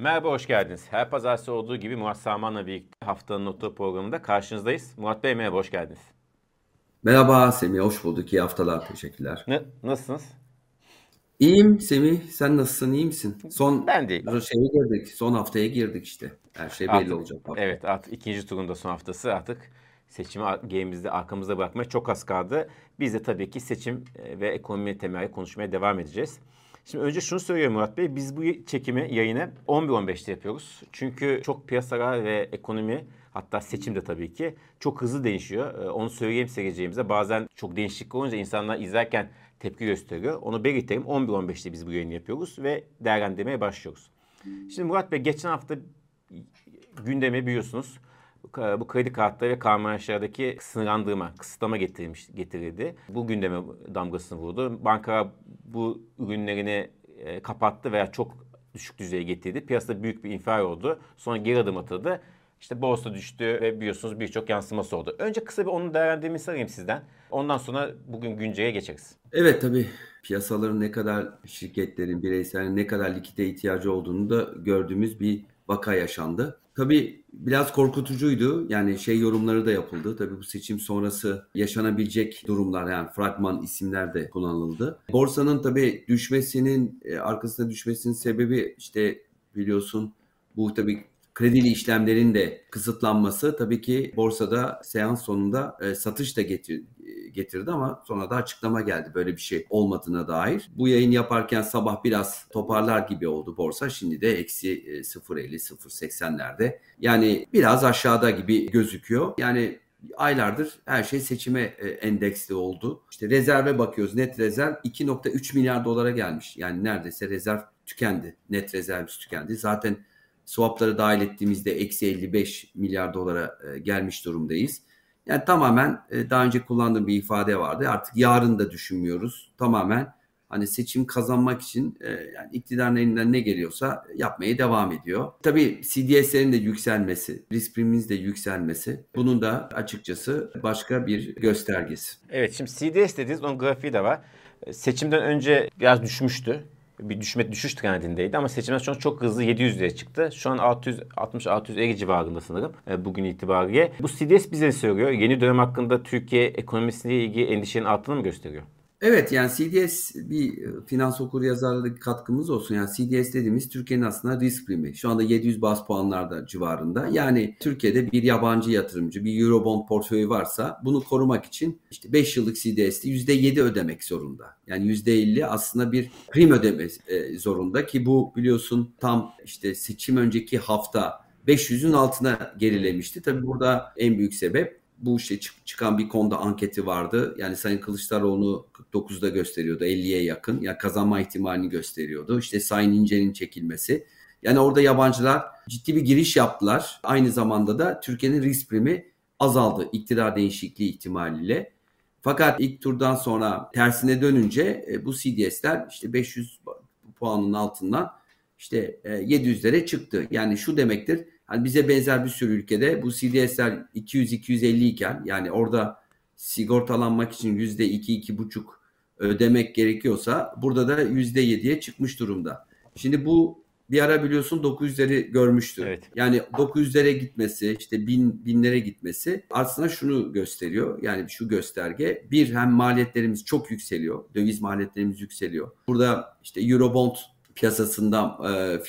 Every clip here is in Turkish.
Merhaba, hoş geldiniz. Her pazartesi olduğu gibi Murat Saman'la birlikte haftanın notu programında karşınızdayız. Murat Bey merhaba, hoş geldiniz. Merhaba Semih, hoş bulduk. İyi haftalar, teşekkürler. Ne, nasılsınız? İyiyim Semih, sen nasılsın, iyi misin? Son ben de şeye girdik, son haftaya girdik işte. Her şey belli artık, olacak. Haftaya. Evet, artık ikinci turunda son haftası artık seçimi gelimizde arkamızda bırakmaya çok az kaldı. Biz de tabii ki seçim e, ve ekonomi temelli konuşmaya devam edeceğiz. Şimdi önce şunu söylüyorum Murat Bey. Biz bu çekimi yayını 11-15'te yapıyoruz. Çünkü çok piyasalar ve ekonomi hatta seçim de tabii ki çok hızlı değişiyor. Ee, onu söyleyeyim seyircilerimize. Bazen çok değişiklik olunca insanlar izlerken tepki gösteriyor. Onu belirtelim. 11-15'te biz bu yayını yapıyoruz ve değerlendirmeye başlıyoruz. Şimdi Murat Bey geçen hafta gündemi biliyorsunuz bu kredi kartları ve karmaşalardaki sınırlandırma, kısıtlama getirilmiş, getirildi. Bu gündeme damgasını vurdu. Banka bu ürünlerini e, kapattı veya çok düşük düzeye getirdi. Piyasada büyük bir infial oldu. Sonra geri adım atıldı. İşte borsa düştü ve biliyorsunuz birçok yansıması oldu. Önce kısa bir onun değerlendirmesini alayım sizden. Ondan sonra bugün günceye geçeriz. Evet tabii piyasaların ne kadar şirketlerin, bireysellerin ne kadar likite ihtiyacı olduğunu da gördüğümüz bir vaka yaşandı. Tabii biraz korkutucuydu. Yani şey yorumları da yapıldı. Tabii bu seçim sonrası yaşanabilecek durumlar yani fragman isimler de kullanıldı. Borsanın tabii düşmesinin e, arkasında düşmesinin sebebi işte biliyorsun bu tabii kredili işlemlerin de kısıtlanması tabii ki borsada seans sonunda e, satış da getir, getirdi ama sonra da açıklama geldi böyle bir şey olmadığına dair. Bu yayın yaparken sabah biraz toparlar gibi oldu borsa. Şimdi de eksi 0.50 0.80'lerde. Yani biraz aşağıda gibi gözüküyor. Yani aylardır her şey seçime e, endeksli oldu. İşte rezerve bakıyoruz. Net rezerv 2.3 milyar dolara gelmiş. Yani neredeyse rezerv tükendi. Net rezervimiz tükendi. Zaten swapları dahil ettiğimizde eksi 55 milyar dolara e, gelmiş durumdayız. Yani tamamen e, daha önce kullandığım bir ifade vardı. Artık yarın da düşünmüyoruz. Tamamen hani seçim kazanmak için e, yani iktidarın elinden ne geliyorsa yapmaya devam ediyor. Tabii CDS'lerin de yükselmesi, risk primimiz de yükselmesi bunun da açıkçası başka bir göstergesi. Evet şimdi CDS dediğiniz onun grafiği de var. Seçimden önce biraz düşmüştü bir düşme düşüş trendindeydi ama seçimden sonra çok hızlı 700 liraya çıktı. Şu an 660-650 civarında sanırım e, bugün itibariyle. Bu CDS bize söylüyor. Yeni dönem hakkında Türkiye ekonomisiyle ilgili endişenin arttığını mı gösteriyor? Evet yani CDS bir e, finans okur yazarlığı katkımız olsun. Yani CDS dediğimiz Türkiye'nin aslında risk primi. Şu anda 700 bas puanlarda civarında. Yani Türkiye'de bir yabancı yatırımcı bir Eurobond portföyü varsa bunu korumak için işte 5 yıllık CDS'de %7 ödemek zorunda. Yani %50 aslında bir prim ödeme e, zorunda ki bu biliyorsun tam işte seçim önceki hafta 500'ün altına gerilemişti. Tabii burada en büyük sebep bu işte çık, çıkan bir konuda anketi vardı. Yani Sayın Kılıçdaroğlu 49'da gösteriyordu 50'ye yakın. Yani kazanma ihtimalini gösteriyordu. İşte Sayın İnce'nin çekilmesi. Yani orada yabancılar ciddi bir giriş yaptılar. Aynı zamanda da Türkiye'nin risk primi azaldı iktidar değişikliği ihtimaliyle. Fakat ilk turdan sonra tersine dönünce e, bu CDS'ler işte 500 puanın altından işte 700'lere e, çıktı. Yani şu demektir Hani bize benzer bir sürü ülkede bu CDS'ler 200-250 iken yani orada sigortalanmak için %2-2,5 ödemek gerekiyorsa burada da %7'ye çıkmış durumda. Şimdi bu bir ara biliyorsun 900'leri görmüştü. Evet. Yani 900'lere gitmesi, işte bin, binlere gitmesi aslında şunu gösteriyor. Yani şu gösterge. Bir hem maliyetlerimiz çok yükseliyor. Döviz maliyetlerimiz yükseliyor. Burada işte Eurobond piyasasında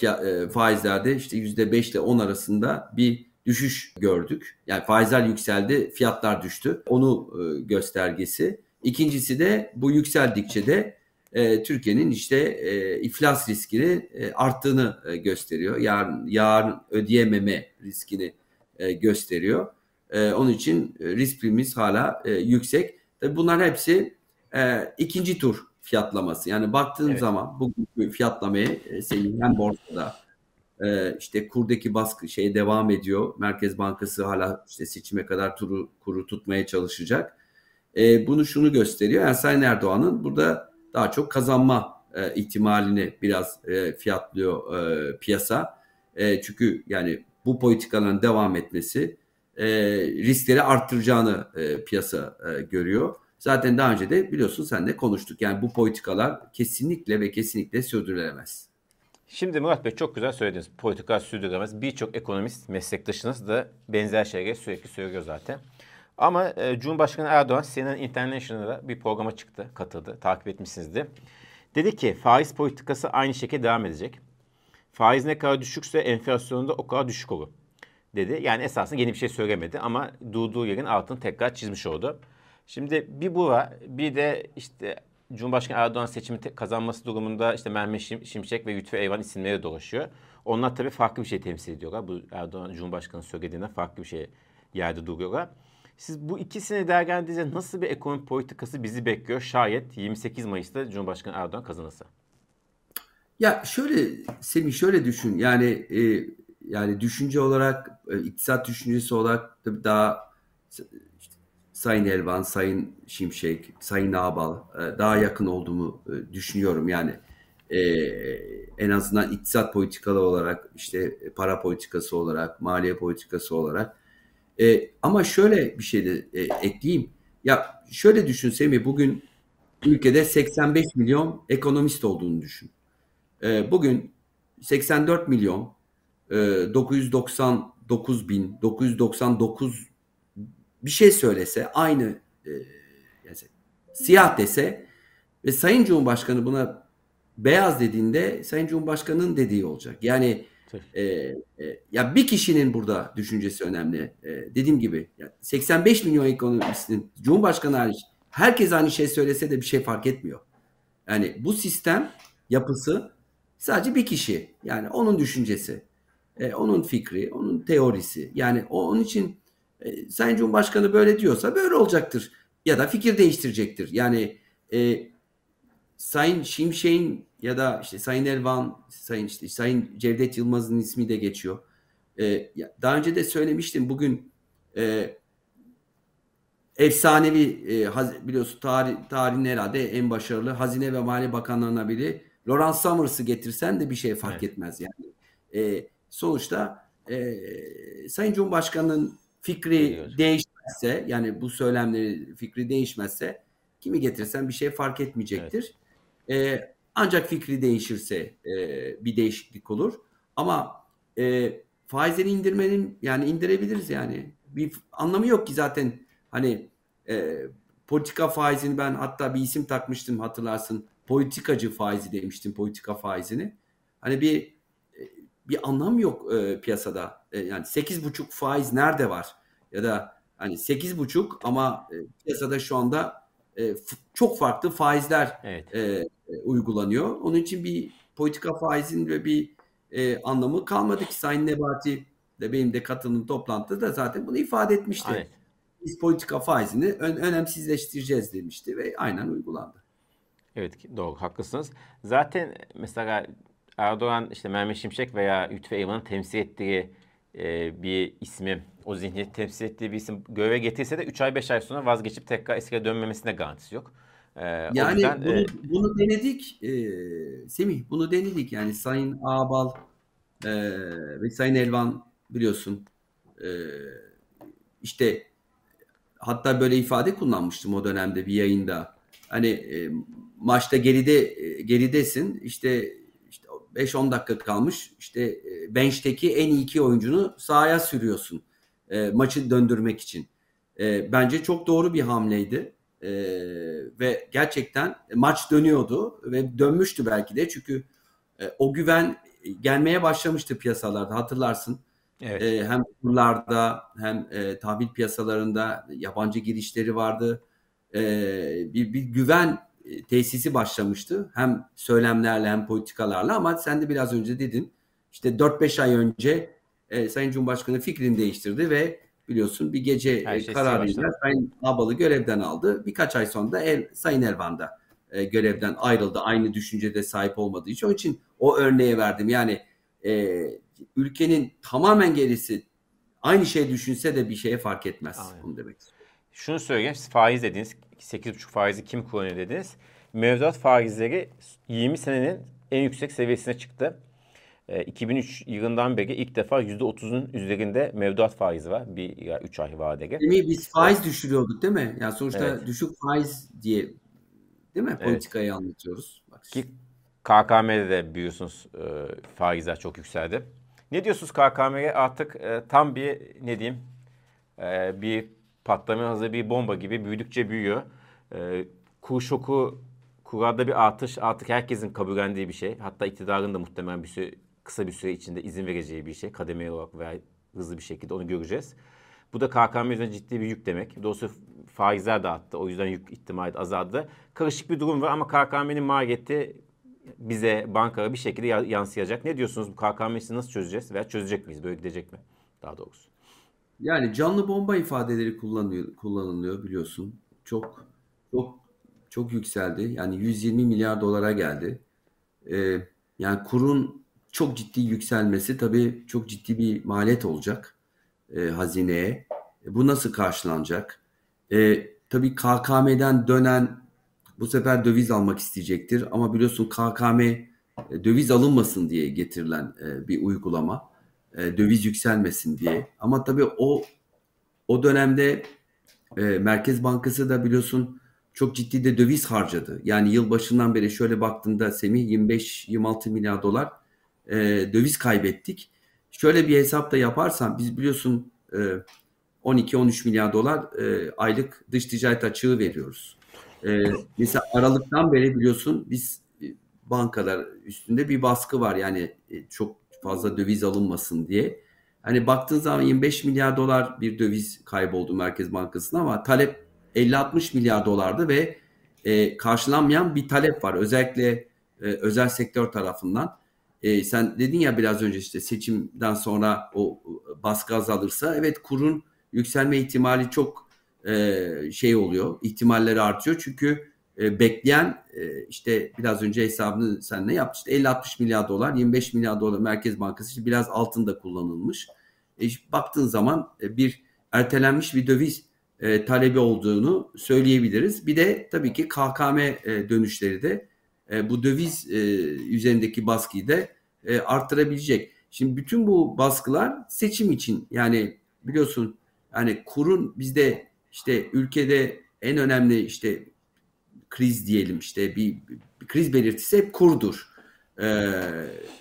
e, e, faizlerde işte %5 ile 10 arasında bir düşüş gördük. Yani faizler yükseldi, fiyatlar düştü. Onu e, göstergesi. İkincisi de bu yükseldikçe de e, Türkiye'nin işte e, iflas riskini e, arttığını e, gösteriyor. Yarın, yarın ödeyememe riskini e, gösteriyor. E, onun için risk primimiz hala e, yüksek. Tabii bunlar hepsi e, ikinci tur fiyatlaması. Yani baktığın evet. zaman bu fiyatlamayı e, senin hem borsada e, işte kurdaki baskı şey devam ediyor. Merkez Bankası hala işte seçime kadar turu kuru tutmaya çalışacak. E, bunu şunu gösteriyor. Yani Sayın Erdoğan'ın burada daha çok kazanma e, ihtimalini biraz e, fiyatlıyor e, piyasa. E, çünkü yani bu politikaların devam etmesi e, riskleri arttıracağını e, piyasa e, görüyor. Zaten daha önce de biliyorsun sen de konuştuk. Yani bu politikalar kesinlikle ve kesinlikle sürdürülemez. Şimdi Murat Bey çok güzel söylediniz. Politika sürdüremez. Birçok ekonomist meslektaşınız da benzer şeyleri sürekli söylüyor zaten. Ama e, Cumhurbaşkanı Erdoğan CNN International'da bir programa çıktı, katıldı. Takip etmişsinizdir. Dedi ki faiz politikası aynı şekilde devam edecek. Faiz ne kadar düşükse enflasyonun da o kadar düşük olur dedi. Yani esasında yeni bir şey söylemedi ama durduğu yerin altını tekrar çizmiş oldu. Şimdi bir bu var bir de işte Cumhurbaşkanı Erdoğan seçimi kazanması durumunda işte Mehmet Şimşek ve Lütfü Eyvan isimleri dolaşıyor. Onlar tabii farklı bir şey temsil ediyorlar. Bu Erdoğan Cumhurbaşkanı söylediğinden farklı bir şey yerde duruyorlar. Siz bu ikisini değerlendirince nasıl bir ekonomi politikası bizi bekliyor şayet 28 Mayıs'ta Cumhurbaşkanı Erdoğan kazanırsa? Ya şöyle Semih şöyle düşün yani e, yani düşünce olarak e, iktisat düşüncesi olarak tabii daha Sayın Elvan, Sayın Şimşek, Sayın Ağbal e, daha yakın olduğumu e, düşünüyorum. Yani e, en azından iktisat politikalı olarak işte para politikası olarak maliye politikası olarak. Ama şöyle bir şey de ekleyeyim. Ya şöyle düşün Semih bugün ülkede 85 milyon ekonomist olduğunu düşün. Bugün 84 milyon e, 999 bin 999 bir şey söylese aynı e, yani siyah dese ve Sayın Cumhurbaşkanı buna beyaz dediğinde Sayın Cumhurbaşkanı'nın dediği olacak. Yani e, e, ya bir kişinin burada düşüncesi önemli. E, dediğim gibi yani 85 milyon ekonomistin Cumhurbaşkanı hariç herkes aynı şey söylese de bir şey fark etmiyor. Yani bu sistem yapısı sadece bir kişi. Yani onun düşüncesi, e, onun fikri, onun teorisi. Yani o, onun için e, Sayın Cumhurbaşkanı böyle diyorsa böyle olacaktır. Ya da fikir değiştirecektir. Yani e, Sayın Şimşek'in ya da işte Sayın Elvan, Sayın işte Sayın Cevdet Yılmaz'ın ismi de geçiyor. E, daha önce de söylemiştim bugün e, efsanevi e, biliyorsun tarih, tarihin herhalde en başarılı Hazine ve Maliye Bakanlarına biri Lawrence Summers'ı getirsen de bir şey fark evet. etmez yani. E, sonuçta e, Sayın Cumhurbaşkanı'nın fikri değişmezse yani bu söylemleri fikri değişmezse kimi getirsen bir şey fark etmeyecektir. Evet. E, ancak fikri değişirse e, bir değişiklik olur. Ama e, faizleri indirmenin yani indirebiliriz yani. Bir anlamı yok ki zaten hani e, politika faizini ben hatta bir isim takmıştım hatırlarsın. Politikacı faizi demiştim politika faizini. Hani bir bir anlam yok e, piyasada. E, yani buçuk faiz nerede var? Ya da hani buçuk ama e, piyasada şu anda e, çok farklı faizler evet. e, e, uygulanıyor. Onun için bir politika faizin ve bir e, anlamı kalmadı ki Sayın Nebati de benim de katıldığım toplantıda da zaten bunu ifade etmişti. Evet. Biz politika faizini ön, önemsizleştireceğiz demişti ve aynen uygulandı. Evet doğru haklısınız. Zaten mesela Erdoğan işte Mehmet Şimşek veya Lütfü Eyvan'ın temsil ettiği e, bir ismi, o zihniyeti temsil ettiği bir isim göreve getirse de 3 ay 5 ay sonra vazgeçip tekrar eskiye dönmemesine garantisi yok. E, yani yüzden, bunu, e, bunu denedik e, Semih, bunu denedik yani Sayın Ağbal e, ve Sayın Elvan biliyorsun e, işte hatta böyle ifade kullanmıştım o dönemde bir yayında. Hani e, maçta geride e, geridesin işte 5-10 dakika kalmış. İşte e, bench'teki en iyi iki oyuncunu sahaya sürüyorsun. E, maçı döndürmek için. E, bence çok doğru bir hamleydi. E, ve gerçekten maç dönüyordu ve dönmüştü belki de çünkü e, o güven gelmeye başlamıştı piyasalarda hatırlarsın. Evet. E, hem kurlarda hem e, tahvil piyasalarında yabancı girişleri vardı. E, bir, bir güven tesisi başlamıştı. Hem söylemlerle hem politikalarla ama sen de biraz önce dedin. İşte 4-5 ay önce e, Sayın Cumhurbaşkanı fikrini değiştirdi ve biliyorsun bir gece e, şey kararıyla Sayın Abalı görevden aldı. Birkaç ay sonra da El, Sayın Elvan da e, görevden ayrıldı. Aynı düşüncede sahip olmadığı için. Onun için o örneği verdim. Yani e, ülkenin tamamen gerisi aynı şey düşünse de bir şeye fark etmez. Aynen. Bunu demek istiyorum. Şunu söyleyeyim. Faiz dediniz. 8,5 faizi kim kullanıyor dediniz. Mevduat faizleri 20 senenin en yüksek seviyesine çıktı. 2003 ee, yılından beri ilk defa %30'un üzerinde mevduat faizi var. Bir ya 3 ay vadeli. Değil Biz faiz düşürüyorduk değil mi? Yani sonuçta evet. düşük faiz diye değil mi politikayı evet. anlatıyoruz. Bak. Ki KKM'de de biliyorsunuz e, faizler çok yükseldi. Ne diyorsunuz KKM'ye artık e, tam bir ne diyeyim e, bir patlamaya hazır bir bomba gibi büyüdükçe büyüyor. E, kur şoku kurada bir artış artık herkesin kabullendiği bir şey. Hatta iktidarın da muhtemelen bir süre, kısa bir süre içinde izin vereceği bir şey. Kademeli olarak veya hızlı bir şekilde onu göreceğiz. Bu da KKM üzerine ciddi bir yük demek. Doğrusu faizler de arttı. O yüzden yük ihtimali azaldı. Karışık bir durum var ama KKM'nin maliyeti bize bankalara bir şekilde yansıyacak. Ne diyorsunuz bu KKM'si nasıl çözeceğiz veya çözecek miyiz? Böyle gidecek mi daha doğrusu? Yani canlı bomba ifadeleri kullanılıyor, kullanılıyor biliyorsun. Çok çok çok yükseldi. Yani 120 milyar dolara geldi. Ee, yani kurun çok ciddi yükselmesi tabii çok ciddi bir maliyet olacak e, hazineye. E, bu nasıl karşılanacak? E, tabii KKM'den dönen bu sefer döviz almak isteyecektir. Ama biliyorsun KKM e, döviz alınmasın diye getirilen e, bir uygulama. E, döviz yükselmesin diye. Ama tabii o o dönemde e, Merkez Bankası da biliyorsun çok ciddi de döviz harcadı. Yani yıl başından beri şöyle baktığında Semih 25-26 milyar dolar e, döviz kaybettik. Şöyle bir hesap da yaparsan biz biliyorsun e, 12-13 milyar dolar e, aylık dış ticaret açığı veriyoruz. E, mesela Aralık'tan beri biliyorsun biz e, bankalar üstünde bir baskı var. Yani e, çok fazla döviz alınmasın diye. Hani baktığın zaman 25 milyar dolar bir döviz kayboldu Merkez Bankası'na ama talep 50-60 milyar dolardı ve e, karşılanmayan bir talep var. Özellikle e, özel sektör tarafından. E, sen dedin ya biraz önce işte seçimden sonra o baskı azalırsa evet kurun yükselme ihtimali çok e, şey oluyor. ihtimalleri artıyor. Çünkü e, bekleyen e, işte biraz önce hesabını sen ne yaptı? İşte 50-60 milyar dolar, 25 milyar dolar Merkez Bankası işte biraz altında kullanılmış. E, baktığın zaman e, bir ertelenmiş bir döviz talebi olduğunu söyleyebiliriz. Bir de tabii ki KKM dönüşleri de bu döviz üzerindeki baskıyı da e, arttırabilecek. Şimdi bütün bu baskılar seçim için yani biliyorsun yani kurun bizde işte ülkede en önemli işte kriz diyelim işte bir, bir kriz belirtisi hep kurdur. Ee,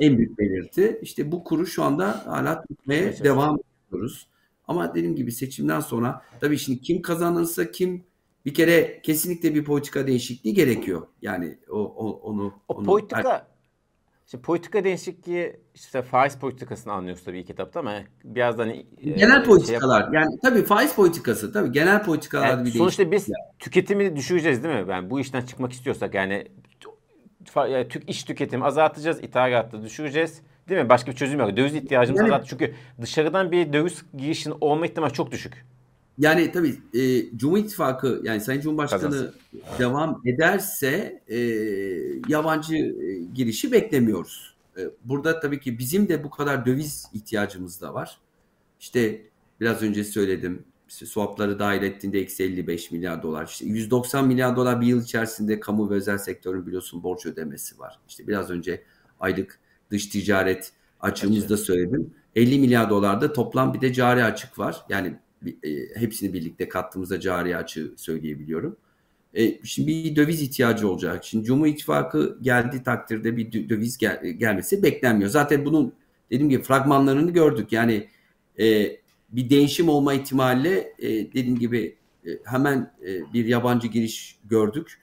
en büyük belirti. İşte bu kuru şu anda hala tutmaya devam ediyoruz. Ama dediğim gibi seçimden sonra tabii şimdi kim kazanırsa kim bir kere kesinlikle bir politika değişikliği gerekiyor. Yani o, o onu o onu, politika işte politika değişikliği işte faiz politikasını anlıyoruz tabii ilk kitapta ama biraz da hani genel e, politikalar şey yani tabii faiz politikası tabii genel politikalar yani bir Sonuçta biz yani. tüketimi düşüreceğiz değil mi? Yani bu işten çıkmak istiyorsak yani iş tüketimi azaltacağız, ithalatı düşüreceğiz. Değil mi? Başka bir çözüm yok. Döviz ihtiyacımız yani, azalt. Çünkü dışarıdan bir döviz girişinin olma ihtimali çok düşük. Yani tabii e, Cumhur İttifakı yani Sayın Cumhurbaşkanı Kazansın. devam ederse e, yabancı e, girişi beklemiyoruz. E, burada tabii ki bizim de bu kadar döviz ihtiyacımız da var. İşte biraz önce söyledim. İşte swapları dahil ettiğinde eksi 55 milyar dolar. İşte 190 milyar dolar bir yıl içerisinde kamu ve özel sektörün biliyorsun borç ödemesi var. İşte biraz önce aylık dış ticaret açığımızda söyledim. 50 milyar dolarda toplam bir de cari açık var. Yani hepsini birlikte kattığımızda cari açığı söyleyebiliyorum. E, şimdi bir döviz ihtiyacı olacak. Şimdi Cumhur İttifakı geldiği takdirde bir döviz gel, gelmesi beklenmiyor. Zaten bunun dediğim gibi fragmanlarını gördük. Yani e, bir değişim olma ihtimalle e, dediğim gibi e, hemen e, bir yabancı giriş gördük.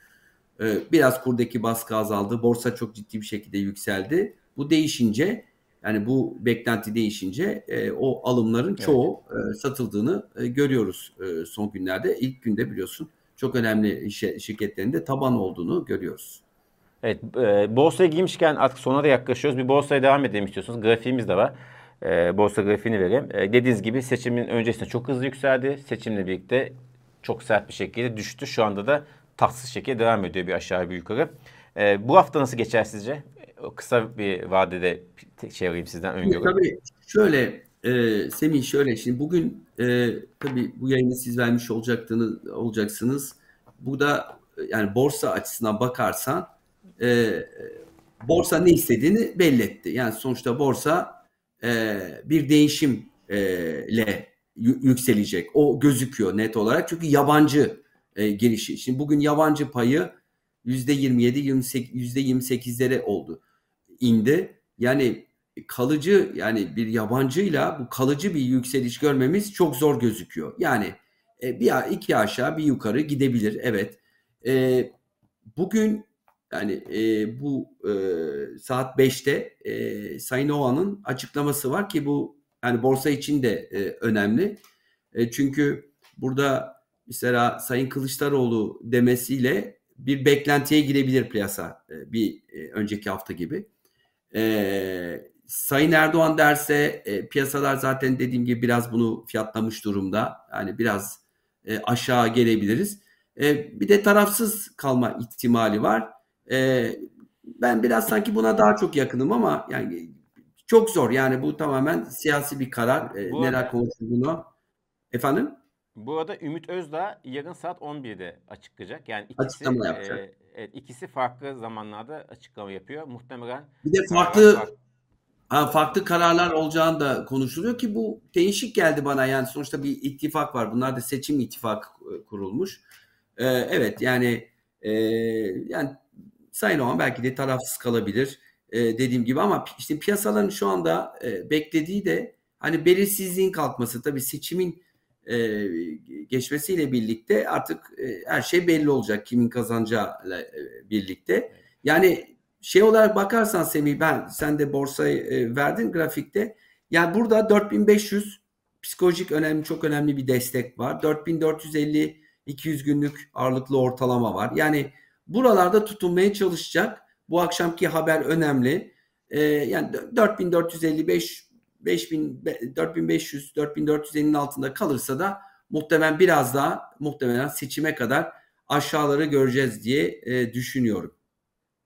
E, biraz kurdaki baskı azaldı. Borsa çok ciddi bir şekilde yükseldi. Bu değişince yani bu beklenti değişince e, o alımların çoğu evet. e, satıldığını e, görüyoruz e, son günlerde. İlk günde biliyorsun çok önemli şirketlerinde taban olduğunu görüyoruz. Evet, e, borsaya girmişken artık sona da yaklaşıyoruz. Bir borsaya devam edelim istiyorsunuz. Grafiğimiz de var. E, borsa grafiğini vereyim. E, dediğiniz gibi seçimin öncesinde çok hızlı yükseldi. Seçimle birlikte çok sert bir şekilde düştü. Şu anda da tatsız şekilde devam ediyor bir aşağı bir yukarı. E, bu hafta nasıl geçer sizce? Kısa bir vadede şey alayım sizden öngörü. Tabii şöyle e, Semih şöyle şimdi bugün e, tabii bu yayını siz vermiş olacaktınız olacaksınız. Bu da yani borsa açısından bakarsan e, borsa ne istediğini belli etti. Yani sonuçta borsa e, bir değişimle e, yükselecek. O gözüküyor net olarak. Çünkü yabancı e, girişi. Şimdi bugün yabancı payı %27, %28'lere oldu. İndi. Yani kalıcı yani bir yabancıyla bu kalıcı bir yükseliş görmemiz çok zor gözüküyor. Yani e, bir iki aşağı bir yukarı gidebilir evet. E, bugün yani e, bu e, saat 5'te e, Sayın Oğan'ın açıklaması var ki bu yani borsa için de e, önemli. E, çünkü burada mesela Sayın Kılıçdaroğlu demesiyle bir beklentiye girebilir piyasa e, bir e, önceki hafta gibi. E, Sayın Erdoğan derse e, piyasalar zaten dediğim gibi biraz bunu fiyatlamış durumda. Yani biraz e, aşağı gelebiliriz. E, bir de tarafsız kalma ihtimali var. E, ben biraz sanki buna daha çok yakınım ama yani çok zor. Yani bu tamamen siyasi bir karar. E, neler konuşulduğunu. Efendim? Bu arada Ümit Özdağ yarın saat 11'de açıklayacak. Yani ikisi, açıklama yapacak. E, evet, ikisi farklı zamanlarda açıklama yapıyor. Muhtemelen bir de farklı farklı, ha, farklı kararlar olacağını da konuşuluyor ki bu değişik geldi bana. Yani sonuçta bir ittifak var. Bunlar da seçim ittifak e, kurulmuş. Ee, evet yani e, yani Sayın Oğan belki de tarafsız kalabilir. E, dediğim gibi ama işte piyasaların şu anda e, beklediği de hani belirsizliğin kalkması tabii seçimin e, geçmesiyle birlikte artık e, her şey belli olacak kimin kazanacağıyla e, birlikte. Yani şey olarak bakarsan Semih ben sen de borsayı e, verdin grafikte. Yani burada 4500 psikolojik önemli çok önemli bir destek var. 4450 200 günlük ağırlıklı ortalama var. Yani buralarda tutunmaya çalışacak. Bu akşamki haber önemli. Ee, yani 4455 5000 4500 4450'nin altında kalırsa da muhtemelen biraz daha muhtemelen seçime kadar aşağıları göreceğiz diye e, düşünüyorum.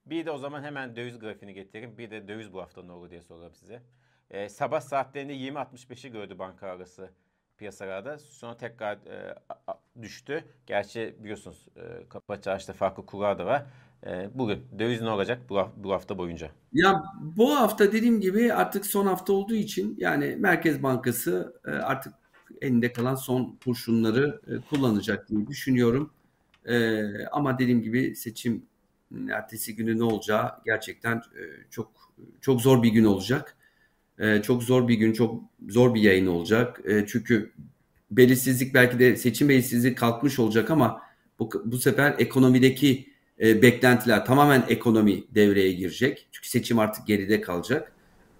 Bir de o zaman hemen döviz grafiğini getirelim. Bir de döviz bu hafta ne olur diye soralım size. E, sabah saatlerinde 20.65'i gördü banka arası piyasalarda. Sonra tekrar e, düştü. Gerçi biliyorsunuz e, kapaç çarşıda farklı kurlar da var. E, bugün döviz ne olacak bu, bu hafta boyunca? Ya bu hafta dediğim gibi artık son hafta olduğu için yani Merkez Bankası e, artık elinde kalan son kurşunları e, kullanacak diye düşünüyorum. E, ama dediğim gibi seçim ertesi günü ne olacağı gerçekten çok çok zor bir gün olacak. Çok zor bir gün, çok zor bir yayın olacak. Çünkü belirsizlik belki de seçim belirsizliği kalkmış olacak ama bu, bu sefer ekonomideki e, beklentiler tamamen ekonomi devreye girecek. Çünkü seçim artık geride kalacak.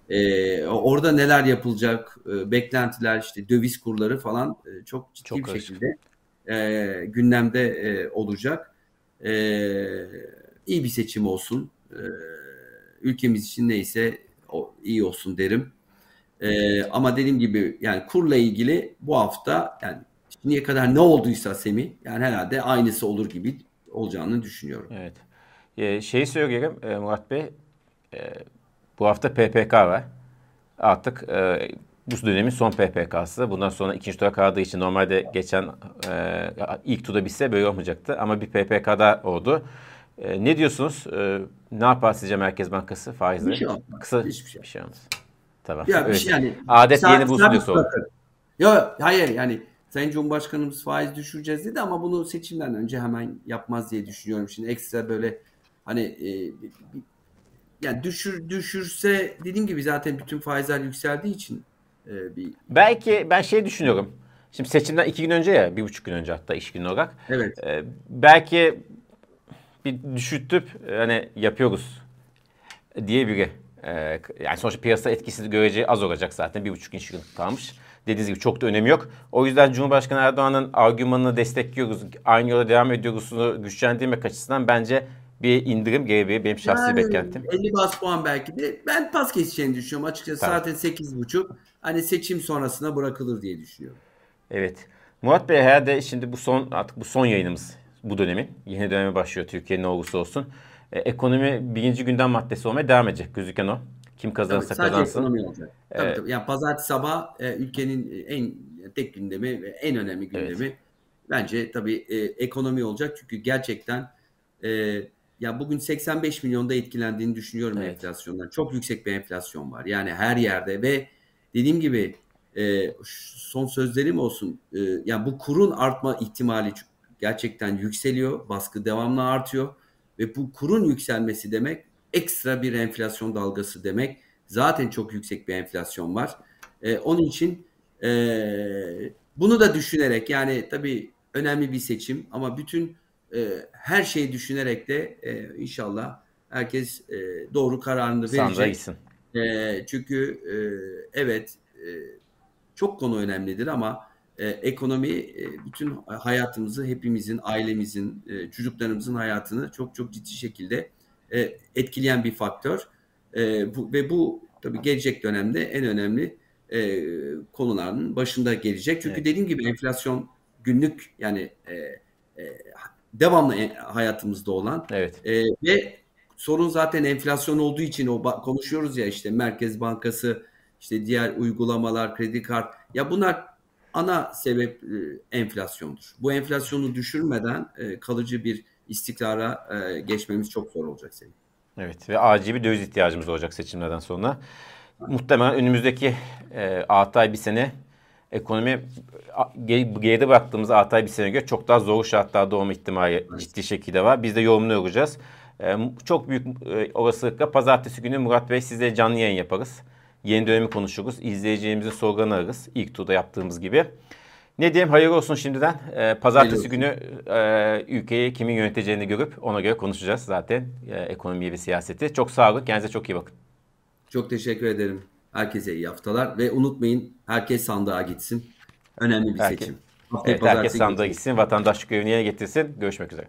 E, orada neler yapılacak, e, beklentiler işte döviz kurları falan e, çok ciddi çok bir karışık. şekilde e, gündemde e, olacak. E, iyi bir seçim olsun. E, ülkemiz için neyse o, iyi olsun derim. E, ama dediğim gibi yani kurla ilgili bu hafta yani şimdiye kadar ne olduysa Semih yani herhalde aynısı olur gibi olacağını düşünüyorum. Evet. Ee, şeyi söyleyelim e, Murat Bey. E, bu hafta PPK var. Artık e, bu dönemin son PPK'sı. Bundan sonra ikinci tura kaldığı için normalde geçen e, ilk turda bitse böyle olmayacaktı. Ama bir PPK da oldu. E, ne diyorsunuz? E, ne yapar sizce Merkez Bankası faizle? Bir şey olmaz. Kısa Hiçbir şey, bir şey olmaz. Tamam. Ya bir şey yani. Adet yeni bulsun diye. Yok hayır yani Sayın Cumhurbaşkanımız faiz düşüreceğiz dedi ama bunu seçimden önce hemen yapmaz diye düşünüyorum. Şimdi ekstra böyle hani e, yani düşür düşürse dediğim gibi zaten bütün faizler yükseldiği için e, bir belki ben şey düşünüyorum. Şimdi seçimden iki gün önce ya, bir buçuk gün önce hatta iş günü olarak. Evet. E, belki bir düşürtüp hani yapıyoruz diye biri. E, yani sonuçta piyasa etkisi göreceği az olacak zaten. Bir buçuk gün kalmış. Dediğiniz gibi çok da önemi yok. O yüzden Cumhurbaşkanı Erdoğan'ın argümanını destekliyoruz, aynı yola devam ediyoruz'unu güçlendirmek açısından bence bir indirim gelebilir. Benim şahsi yani, beklentim. 50 bas puan belki de. Ben pas geçeceğini düşünüyorum. Açıkçası Tabii. zaten 8,5. Hani seçim sonrasına bırakılır diye düşünüyorum. Evet. Murat Bey herhalde şimdi bu son artık bu son yayınımız bu dönemin. Yeni döneme başlıyor Türkiye'nin ne olursa olsun. Ee, ekonomi birinci gündem maddesi olmaya devam edecek gözüken o. Kim kazanırsa tabii, kazansın. ekonomi olacak. Tabii, ee, tabii. Yani pazartesi sabah e, ülkenin en tek gündemi en önemli gündemi evet. bence tabii e, ekonomi olacak. Çünkü gerçekten e, ya bugün 85 milyonda etkilendiğini düşünüyorum evet. enflasyondan. Çok yüksek bir enflasyon var. Yani her yerde ve dediğim gibi e, son sözlerim olsun. E, yani bu kurun artma ihtimali gerçekten yükseliyor. Baskı devamlı artıyor. ve bu kurun yükselmesi demek ekstra bir enflasyon dalgası demek. Zaten çok yüksek bir enflasyon var. E, onun için e, bunu da düşünerek yani tabii önemli bir seçim ama bütün e, her şeyi düşünerek de e, inşallah herkes e, doğru kararını verecek. E, çünkü e, evet e, çok konu önemlidir ama e, ekonomi e, bütün hayatımızı hepimizin, ailemizin, e, çocuklarımızın hayatını çok çok ciddi şekilde e, etkileyen bir faktör. E, bu, ve bu tabii gelecek dönemde en önemli e, konuların başında gelecek. Çünkü evet. dediğim gibi enflasyon günlük yani e, e, devamlı hayatımızda olan evet. e, ve sorun zaten enflasyon olduğu için o konuşuyoruz ya işte Merkez Bankası işte diğer uygulamalar kredi kart ya bunlar ana sebep e, enflasyondur. Bu enflasyonu düşürmeden e, kalıcı bir istikrara e, geçmemiz çok zor olacak senin. Evet ve acil bir döviz ihtiyacımız olacak seçimlerden sonra. Muhtemelen önümüzdeki e, 6 ay bir sene ekonomi geride bıraktığımız 6 ay bir sene göre çok daha zor şartlarda olma ihtimali ciddi şekilde var. Biz de yorumunu olacağız. E, çok büyük e, olasılıkla pazartesi günü Murat Bey sizle canlı yayın yaparız. Yeni dönemi konuşuruz. İzleyeceğimizin sorularını ararız. İlk turda yaptığımız gibi. Ne diyeyim hayırlı olsun şimdiden. Ee, pazartesi günü e, ülkeyi kimin yöneteceğini görüp ona göre konuşacağız zaten e, ekonomiyi ve siyaseti. Çok sağ olun. Kendinize çok iyi bakın. Çok teşekkür ederim. Herkese iyi haftalar ve unutmayın herkes sandığa gitsin. Önemli bir herkes, seçim. evet, herkes sandığa gitsin. Vatandaşlık görevini yerine getirsin. Görüşmek üzere.